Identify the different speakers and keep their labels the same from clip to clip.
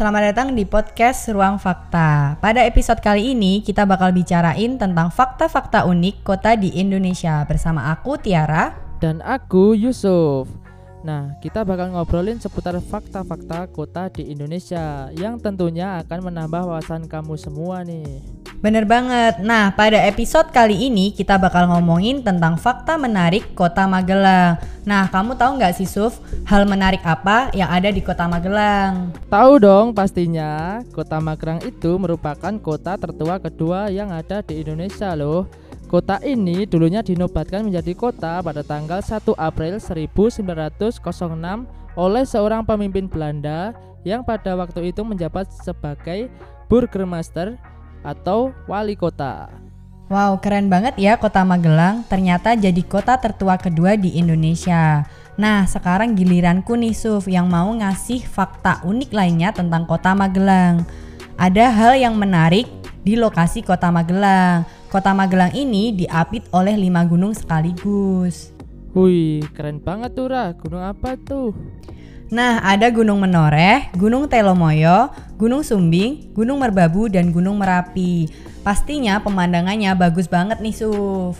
Speaker 1: Selamat datang di podcast Ruang Fakta. Pada episode kali ini kita bakal bicarain tentang fakta-fakta unik kota di Indonesia bersama aku Tiara
Speaker 2: dan aku Yusuf. Nah, kita bakal ngobrolin seputar fakta-fakta kota di Indonesia yang tentunya akan menambah wawasan kamu semua nih.
Speaker 1: Bener banget. Nah, pada episode kali ini kita bakal ngomongin tentang fakta menarik kota Magelang. Nah, kamu tahu nggak sih Suf, hal menarik apa yang ada di kota Magelang?
Speaker 2: Tahu dong pastinya, kota Magelang itu merupakan kota tertua kedua yang ada di Indonesia loh. Kota ini dulunya dinobatkan menjadi kota pada tanggal 1 April 1906 oleh seorang pemimpin Belanda yang pada waktu itu menjabat sebagai Burgermaster atau wali kota.
Speaker 1: Wow, keren banget ya kota Magelang ternyata jadi kota tertua kedua di Indonesia. Nah, sekarang giliranku nih Suf yang mau ngasih fakta unik lainnya tentang kota Magelang. Ada hal yang menarik di lokasi kota Magelang. Kota Magelang ini diapit oleh lima gunung sekaligus.
Speaker 2: Wih, keren banget tuh Ra. Gunung apa tuh?
Speaker 1: Nah, ada Gunung Menoreh, Gunung Telomoyo, Gunung Sumbing, Gunung Merbabu, dan Gunung Merapi. Pastinya pemandangannya bagus banget nih, Suf.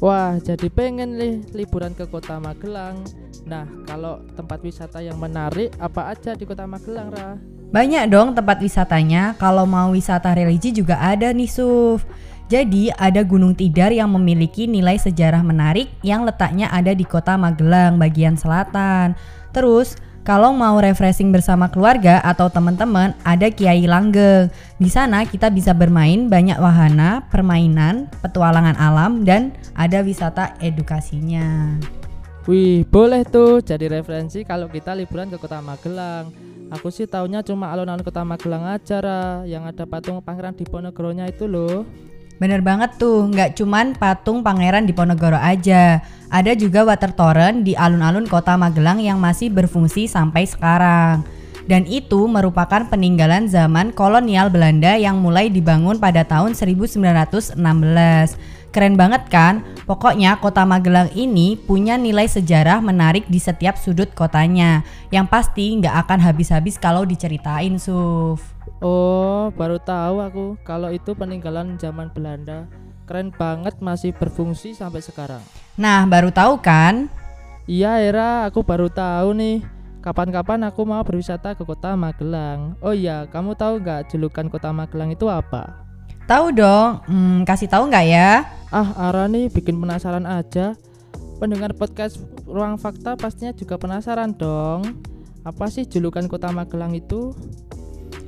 Speaker 2: Wah, jadi pengen nih liburan ke kota Magelang. Nah, kalau tempat wisata yang menarik apa aja di kota Magelang, Ra?
Speaker 1: Banyak dong tempat wisatanya. Kalau mau wisata religi juga ada nih, Suf. Jadi ada Gunung Tidar yang memiliki nilai sejarah menarik yang letaknya ada di kota Magelang bagian selatan. Terus kalau mau refreshing bersama keluarga atau teman-teman, ada Kiai Langgeng. Di sana kita bisa bermain banyak wahana, permainan, petualangan alam, dan ada wisata edukasinya.
Speaker 2: Wih, boleh tuh jadi referensi kalau kita liburan ke kota Magelang. Aku sih taunya cuma alun-alun kota Magelang aja, yang ada patung Pangeran Diponegoronya itu loh.
Speaker 1: Bener banget tuh, nggak cuman patung pangeran di Ponegoro aja. Ada juga water torrent di alun-alun kota Magelang yang masih berfungsi sampai sekarang. Dan itu merupakan peninggalan zaman kolonial Belanda yang mulai dibangun pada tahun 1916. Keren banget kan? Pokoknya kota Magelang ini punya nilai sejarah menarik di setiap sudut kotanya. Yang pasti nggak akan habis-habis kalau diceritain, Suf.
Speaker 2: Oh, baru tahu aku kalau itu peninggalan zaman Belanda. Keren banget masih berfungsi sampai sekarang.
Speaker 1: Nah, baru tahu kan?
Speaker 2: Iya, Era, aku baru tahu nih. Kapan-kapan aku mau berwisata ke kota Magelang. Oh iya, kamu tahu nggak julukan kota Magelang itu apa?
Speaker 1: Tahu dong. Hmm, kasih tahu nggak ya?
Speaker 2: Ah, Ara nih bikin penasaran aja. Pendengar podcast Ruang Fakta pastinya juga penasaran dong. Apa sih julukan kota Magelang itu?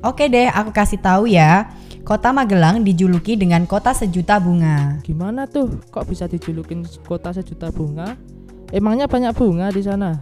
Speaker 1: Oke deh, aku kasih tahu ya. Kota Magelang dijuluki dengan kota sejuta bunga.
Speaker 2: Gimana tuh? Kok bisa dijulukin kota sejuta bunga? Emangnya banyak bunga di sana?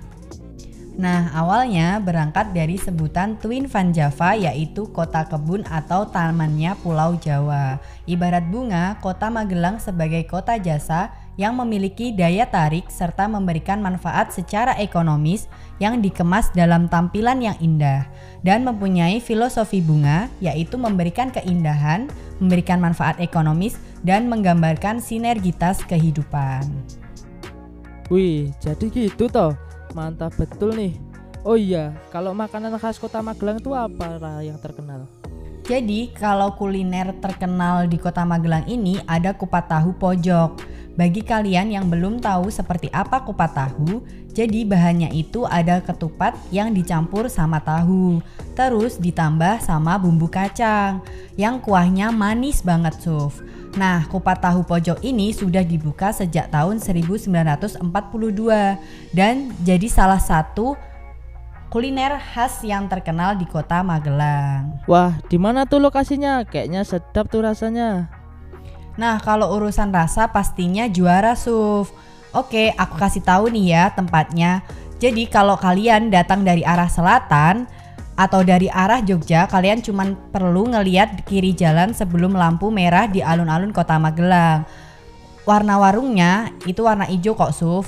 Speaker 1: Nah, awalnya berangkat dari sebutan Twin Van Java yaitu kota kebun atau tamannya Pulau Jawa. Ibarat bunga, kota Magelang sebagai kota jasa yang memiliki daya tarik serta memberikan manfaat secara ekonomis yang dikemas dalam tampilan yang indah dan mempunyai filosofi bunga yaitu memberikan keindahan, memberikan manfaat ekonomis dan menggambarkan sinergitas kehidupan.
Speaker 2: Wih, jadi gitu toh. Mantap betul nih. Oh iya, kalau makanan khas Kota Magelang itu apa yang terkenal?
Speaker 1: Jadi, kalau kuliner terkenal di Kota Magelang ini ada kupat tahu pojok. Bagi kalian yang belum tahu seperti apa kupat tahu, jadi bahannya itu ada ketupat yang dicampur sama tahu, terus ditambah sama bumbu kacang yang kuahnya manis banget Suf. Nah, kupat tahu pojok ini sudah dibuka sejak tahun 1942 dan jadi salah satu kuliner khas yang terkenal di kota Magelang.
Speaker 2: Wah, di mana tuh lokasinya? Kayaknya sedap tuh rasanya.
Speaker 1: Nah, kalau urusan rasa pastinya juara Suf. Oke, aku kasih tahu nih ya tempatnya. Jadi kalau kalian datang dari arah selatan atau dari arah Jogja, kalian cuma perlu ngeliat kiri jalan sebelum lampu merah di alun-alun Kota Magelang. Warna warungnya itu warna hijau kok, Suf.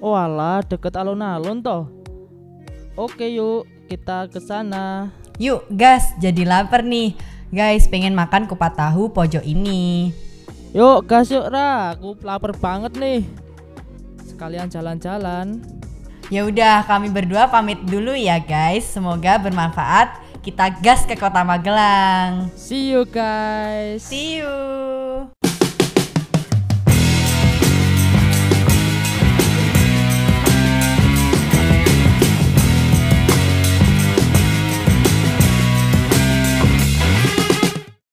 Speaker 2: Oh alah, deket alun-alun toh. Oke yuk, kita ke sana.
Speaker 1: Yuk, gas, jadi lapar nih. Guys, pengen makan kupat tahu pojok ini.
Speaker 2: Yuk gas yuk Ra, aku lapar banget nih. Sekalian jalan-jalan.
Speaker 1: Ya udah, kami berdua pamit dulu ya guys. Semoga bermanfaat. kita gas ke kota Magelang.
Speaker 2: See you guys.
Speaker 1: See you.